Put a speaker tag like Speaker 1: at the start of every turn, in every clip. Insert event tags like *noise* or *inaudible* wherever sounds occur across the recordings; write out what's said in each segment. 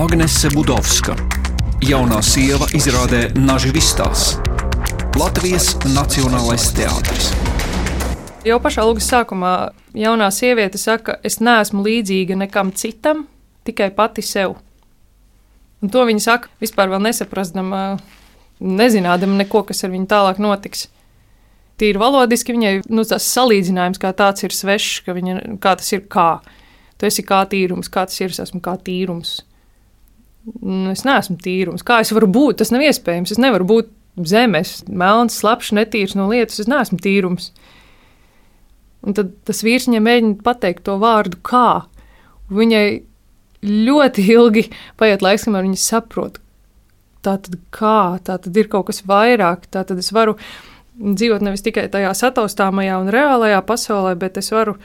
Speaker 1: Agnese Budovska, jaunā sieva izrādē Naži Vistās, Latvijas Nacionālais teātris.
Speaker 2: Jau pašā lūgas sākumā jaunā sieviete saka, es neesmu līdzīga nekam citam, tikai pati sev. Un to viņa saka vispār nesaprastama, nezinādama neko, kas ar viņu tālāk notiks. Tīri valodiski viņai nu, tas salīdzinājums kā tāds ir svešs, ka viņa, kā tas ir kā. Tu esi kā tīrums, kā tas ir, es esmu kā tīrums. Nu, es neesmu tīrums. Kā es varu būt? Tas nav iespējams. Es nevaru būt zemes, melns, slapjš, netīrs no lietas. Es neesmu tīrums. Un tad tas vīrs viņai mēģina pateikt to vārdu kā. Viņai ļoti ilgi paiet laiks, kamēr viņa saprot, tā tad kā, tā tad ir kaut kas vairāk, tā tad es varu dzīvot nevis tikai tajā sataustāmajā un reālajā pasaulē, bet es varu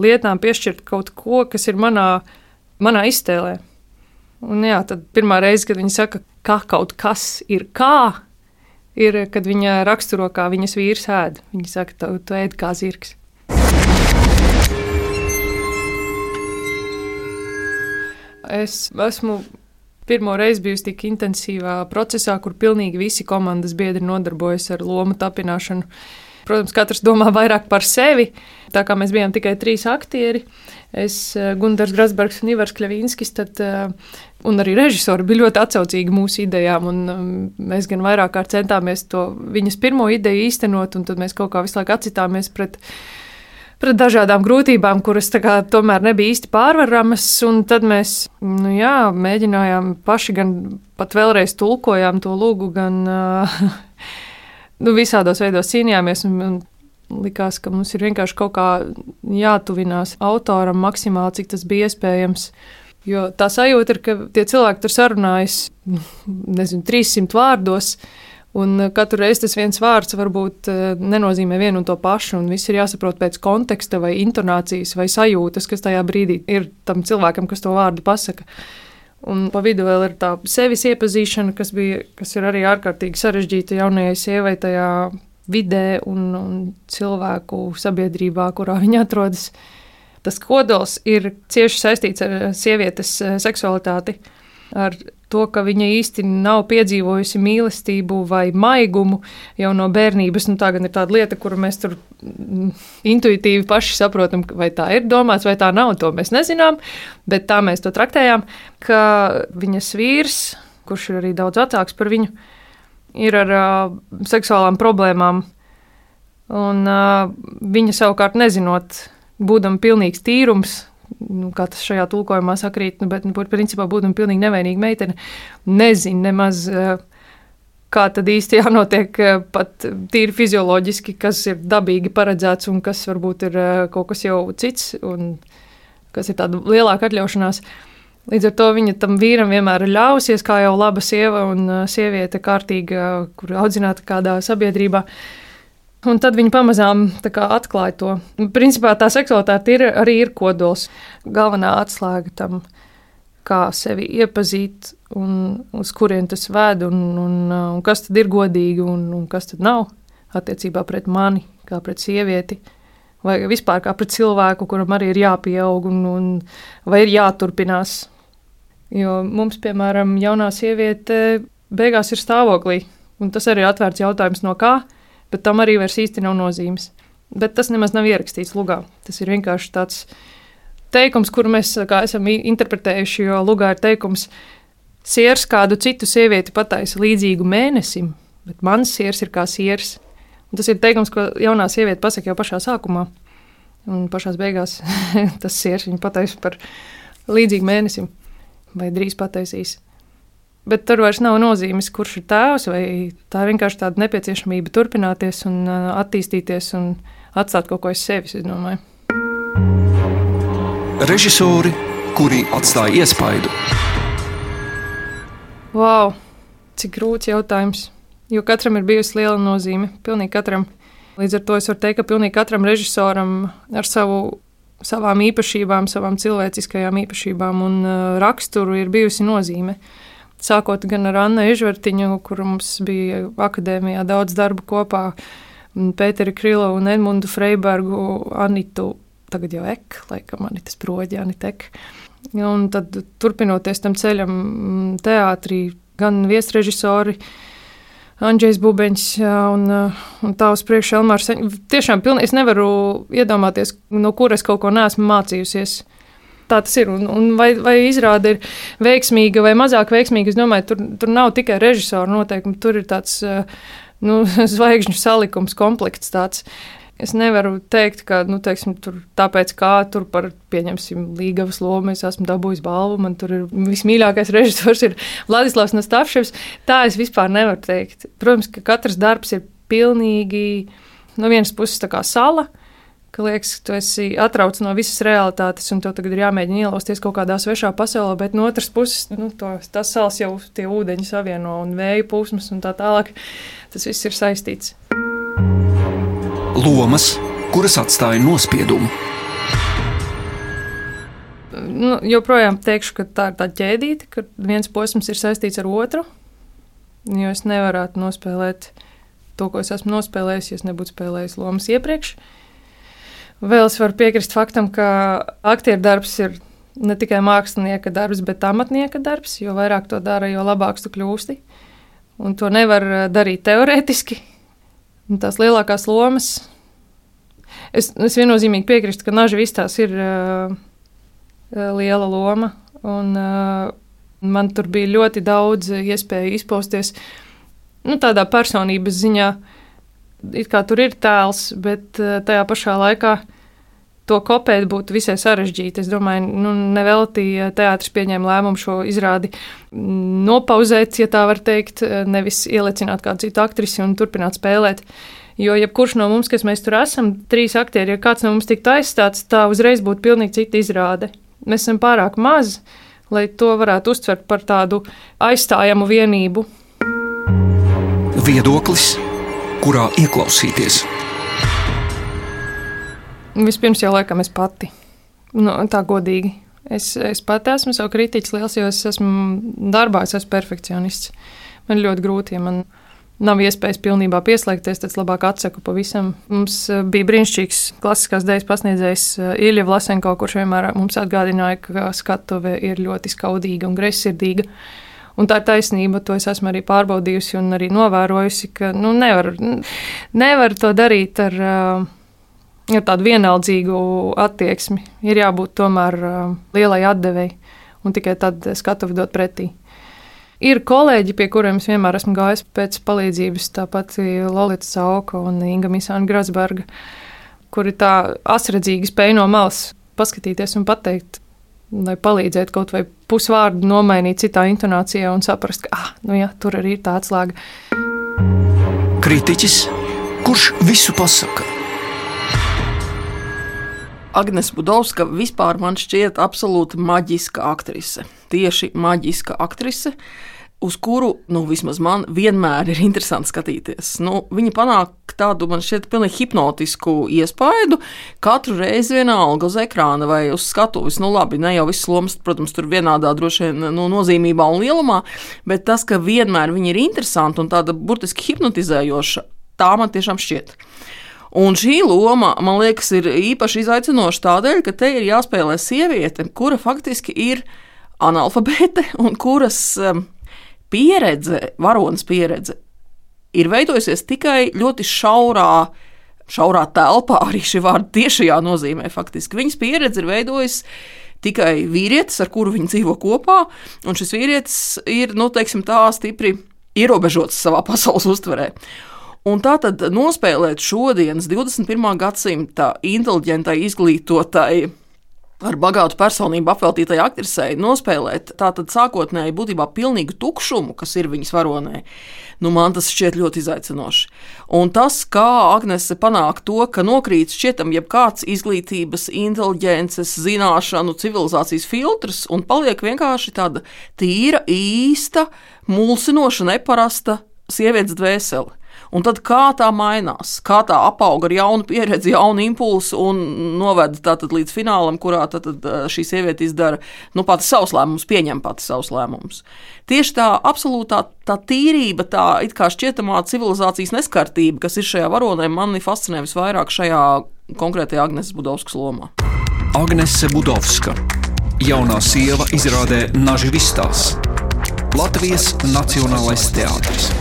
Speaker 2: lietām piešķirt kaut ko, kas ir manā, manā iztēlē. Un jā, tad pirmā reize, kad viņa saka, ka kaut kas ir kā, ir, kad viņa raksturo, kā viņas vīrs ēd. Viņa saka, tu, tu ēd kā zirgs. Es esmu pirmo reizi bijusi tik intensīvā procesā, kur pilnīgi visi komandas biedri nodarbojas ar lomu tapināšanu. Protams, katrs domā vairāk par sevi. Tā kā mēs bijām tikai trīs aktieri, es, eh, Gunārs Grasbergs un Ivars Kļavīnskis, tad, eh, un arī režisori bija ļoti atsaucīgi mūsu idejām. Um, mēs gan vairāk kārt centāmies to viņas pirmo ideju īstenot, un tad mēs kaut kā visu laiku atsitāmies pret pret dažādām grūtībām, kuras kā, tomēr nebija īsti pārvaramas. Tad mēs nu, jā, mēģinājām paši gan pat vēlreiz tulkojām to lūgu, gan uh, *laughs* nu, visādos veidos cīnījāmies. Un, un likās, ka mums ir vienkārši kaut kā jātuvinās autoram maksimāli, cik tas bija iespējams. Jo tā sajūta ir, ka tie cilvēki tur sarunājas *laughs* nezinu, 300 vārdos. Un katru reizi tas viens vārds varbūt nenozīmē vienu un to pašu, un viss ir jāsaprot pēc konteksta, vai intonācijas, vai sajūtas, kas tajā brīdī ir tam cilvēkam, kas to vārdu pasaka. Un pa vidu vēl ir tā sevis iepazīšana, kas, bija, kas ir arī ārkārtīgi sarežģīta jaunajai sievai tajā vidē un, un cilvēku sabiedrībā, kurā viņa atrodas. Tas kodols ir cieši saistīts ar sievietes seksualitāti, ar to, ka viņa īsti nav piedzīvojusi mīlestību vai maigumu jau no bērnības. Nu, tā gan ir tāda lieta, kuru mēs tur mm, intuitīvi paši saprotam, vai tā ir domāts, vai tā nav. To mēs nezinām, bet tā mēs to traktējām, ka viņas vīrs, kurš ir arī daudz vecāks par viņu, ir ar uh, seksuālām problēmām. Un uh, viņa savukārt nezinot, būdama pilnīgs tīrums, nu, kā tas šajā tulkojumā sakrīt, nu, bet, nu, principā, būtu pilnīgi nevainīga meitene, nezina nemaz. Eh, kā tad īsti *laughs* jānotiek eh, pat tīri fizioloģiski, kas ir dabīgi paredzēts un kas varbūt ir eh, kaut kas jau cits, un kas ir tāda lielāka atļaušanās. Līdz ar to viņa tam vīram vienmēr ir ļausies, kā jau laba sieva un sieviete, kārtīga, kur audzināta kādā sabiedrībā. Uh, Un tad viņi pamazām atklāja to. Principā tā seksualitāte ir, arī ir kodols. Galvenā atslēga tam, kā sevi iepazīt, un uz kurien tas ved, un, un, un kas tad ir godīgi, un, un kas tad nav attiecībā pret mani, kā pret sievieti. Vai vispār kā pret cilvēku, kuram arī ir jāpieaug, un, un vai ir jāturpinās. Jo mums, piemēram, jaunā sieviete beigās ir stāvoklī, un tas arī ir atvērts jautājums no kā bet tam arī vairs īsti nav nozīmes. Bet tas nemaz nav ierakstīts lugā. Tas ir vienkārši tāds teikums, kuru mēs kā, esam interpretējuši, jo lugā ir teikums, siers kādu citu sievieti pataisa līdzīgu mēnesim, bet mans siers ir kā siers. Un tas ir teikums, ko jaunā sieviete pasaka jau pašā sākumā. Un pašā beigās *laughs* tas siers viņu pataisa par līdzīgu mēnesim, vai drīz pataisīs. Bet tur vairs nav nozīmes, kurš ir tēvs, vai tā ir vienkārši tāda nepieciešamība turpināties un attīstīties un atstāt kaut ko aiz sevis.
Speaker 1: Režisori, kuri atstāja iespaidu.
Speaker 2: Wow, cik grūts jautājums. Jo katram ir bijusi liela nozīme. Pilnīgi katram. Līdz ar to es varu teikt, ka pilnīgi katram režisoram ar savu, savām īpašībām, savām cilvēciskajām īpašībām un uh, raksturu ir bijusi nozīme. Uh, Sākot gan ar Annu Ežvertiņu, kur mums bija akadēmijā daudz darbu kopā, Pēteri Krilu un Edmundu Freibergu, Anitu, tagad jau Ek, laikam Anitas broģi, Anita Ek. Un tad, turpinoties tam ceļam, mm, teātrī, gan viesrežisori, Andrzejs Bubeņš un, un tā uz priekšu Elmārs. Tiešām pilnīgi es nevaru iedomāties, no kuras kaut ko neesmu mācījusies. Tā tas ir. Un, un vai, vai izrāde ir veiksmīga vai mazāk veiksmīga, es domāju, tur, tur nav tikai režisora noteikumi, tur ir tāds nu, *laughs* zvaigžņu salikums, komplekts tāds. Es nevaru teikt, ka, nu, teiksim, tur, tāpēc, kā tur par, pieņemsim, Līgavas lomu, es esmu dabūjis balvu, man tur ir vismīļākais *laughs* režisors, ir Vladislavs Nastāvševs. Tā es vispār nevaru teikt. Protams, ka katrs darbs ir pilnīgi no vienas puses tā kā sala, ka liekas, ka tu esi atrauc no visas realitātes, un tev tagad ir jāmēģina ielausties kaut kādā svešā pasaulē, bet no otras puses, nu, to, tas sals jau tie ūdeņi savieno un vēja plūsmas un tā tālāk. Tas viss ir saistīts
Speaker 1: lomas, kuras atstāja nospiedumu.
Speaker 2: Nu, joprojām teikšu, ka tā ir tā ķēdīte, ka viens posms ir saistīts ar otru. Jo es nevarētu nospēlēt to, ko es esmu nospēlējis, ja es nebūtu spēlējis lomas iepriekš. Vēl es varu piekrist faktam, ka aktieru darbs ir ne tikai mākslinieka darbs, bet amatnieka darbs. Jo vairāk to dara, jo labāks tu kļūsti. Un to nevar darīt teorētiski. Un tās lielākās lomas. Es, es viennozīmīgi piekrītu, ka naža vistās ir uh, liela loma. Un, uh, man tur bija ļoti daudz iespēju izpausties nu, tādā personības ziņā. It kā tur ir tēls, bet uh, tajā pašā laikā to kopēt būtu visai sarežģīti. Es domāju, nu, nevelti teātris pieņēma lēmumu šo izrādi nopauzēt, ja tā var teikt, nevis ielicināt kādu citu aktrisi un turpināt spēlēt. Jo jebkurš no mums, kas mēs tur esam, trīs aktieri, ja kāds no mums tiktu aizstāts, tā uzreiz būtu pilnīgi cita izrāde. Mēs esam pārāk mazi, lai to varētu uztvert par tādu aizstājamu vienību.
Speaker 1: Viedoklis, kurā ieklausīties?
Speaker 2: Vispirms jau laikam es pati. Nu, tā godīgi. Es, es pati esmu savu kritiķis liels, jo es esmu darbā, es esmu perfekcionists. Man ļoti grūti, ja man nav iespējas pilnībā pieslēgties, tad labāk atsaku pavisam. Mums eh, bija brīnišķīgs klasiskās dēļas pasniedzējs eh, Ilja Vlasenko, kurš vienmēr mums atgādināja, ka skatuve ir ļoti skaudīga un greizsirdīga. Un tā ir taisnība, to es esmu arī pārbaudījusi un arī novērojusi, ka nu, nevar, nevar to darīt ar ar tādu vienaldzīgu attieksmi. Ir jābūt tomēr lielai atdevēji un tikai tad skatuvi dot pretī. Ir kolēģi, pie kuriem es vienmēr esmu gājis pēc palīdzības, tāpat Lorita Zauka un Inga Misāna Grasberga, kuri tā asredzīgi spēj no malas paskatīties un pateikt, lai palīdzētu kaut vai pusvārdu nomainīt citā intonācijā un saprast, ka ah, nu jā, tur arī ir tā atslēga.
Speaker 1: Kritiķis, kurš visu pasaka?
Speaker 3: Agnēs Budovska vispār man šķiet absolūti maģiska aktrise. Tieši maģiska aktrise, uz kuru, nu, vismaz man vienmēr ir interesanti skatīties. Nu, viņa panāk tādu, man šķiet, pilnīgi hipnotisku iespaidu. Katru reizi vienalga uz ekrāna vai uz skatuves, nu, labi, ne jau visas lomas, protams, tur vienādā droši vien nu, nozīmībā un lielumā, bet tas, ka vienmēr viņa ir interesanta un tāda burtiski hipnotizējoša, tā man tiešām šķiet. Un šī loma, man liekas, ir īpaši izaicinoša tādēļ, ka te ir jāspēlē sieviete, kura faktiski ir analfabēte un kuras um, pieredze, varonas pieredze, ir veidojusies tikai ļoti šaurā. Šaurā telpā *laughs* arī šī vārda tiešajā nozīmē. Faktiski viņas pieredze ir veidojusies tikai vīrietis, ar kuru viņi dzīvo kopā, un šis vīrietis ir, nu, teiksim, tā stipri ierobežots savā *laughs* pasaules uztverē. Un tā tad nospēlēt šodienas 21. gadsimta inteliģentai, izglītotai, ar bagātu personību apveltītai aktrisei, nospēlēt tātad sākotnēji būtībā pilnīgu tukšumu, kas ir viņas varonē. Nu, man tas šķiet ļoti izaicinoši. Un tas, kā Agnese panāk to, ka nokrīt šķietam jebkāds izglītības, inteliģences, zināšanu, civilizācijas filtrs un paliek vienkārši tāda tīra, īsta, mulsinoša, neparasta sievietes dvēsele. Un tad kā tā mainās, kā tā apauga ar jaunu pieredzi, jaunu impulsu un noved līdz finālam, kurā tad, tad eh, šī sieviete izdara nu, pati savus lēmumus, pieņem pati savus lēmumus. Tieši tā absolūtā tā tīrība, tā it kā šķietamā civilizācijas neskartība, kas ir šajā varonē, mani fascinē visvairāk šajā konkrētajā Agnēs Budovskas lomā.
Speaker 1: Agnese Budovska jaunā sieva izrādē Naži Vistās. Latvijas Nacionālais teātris.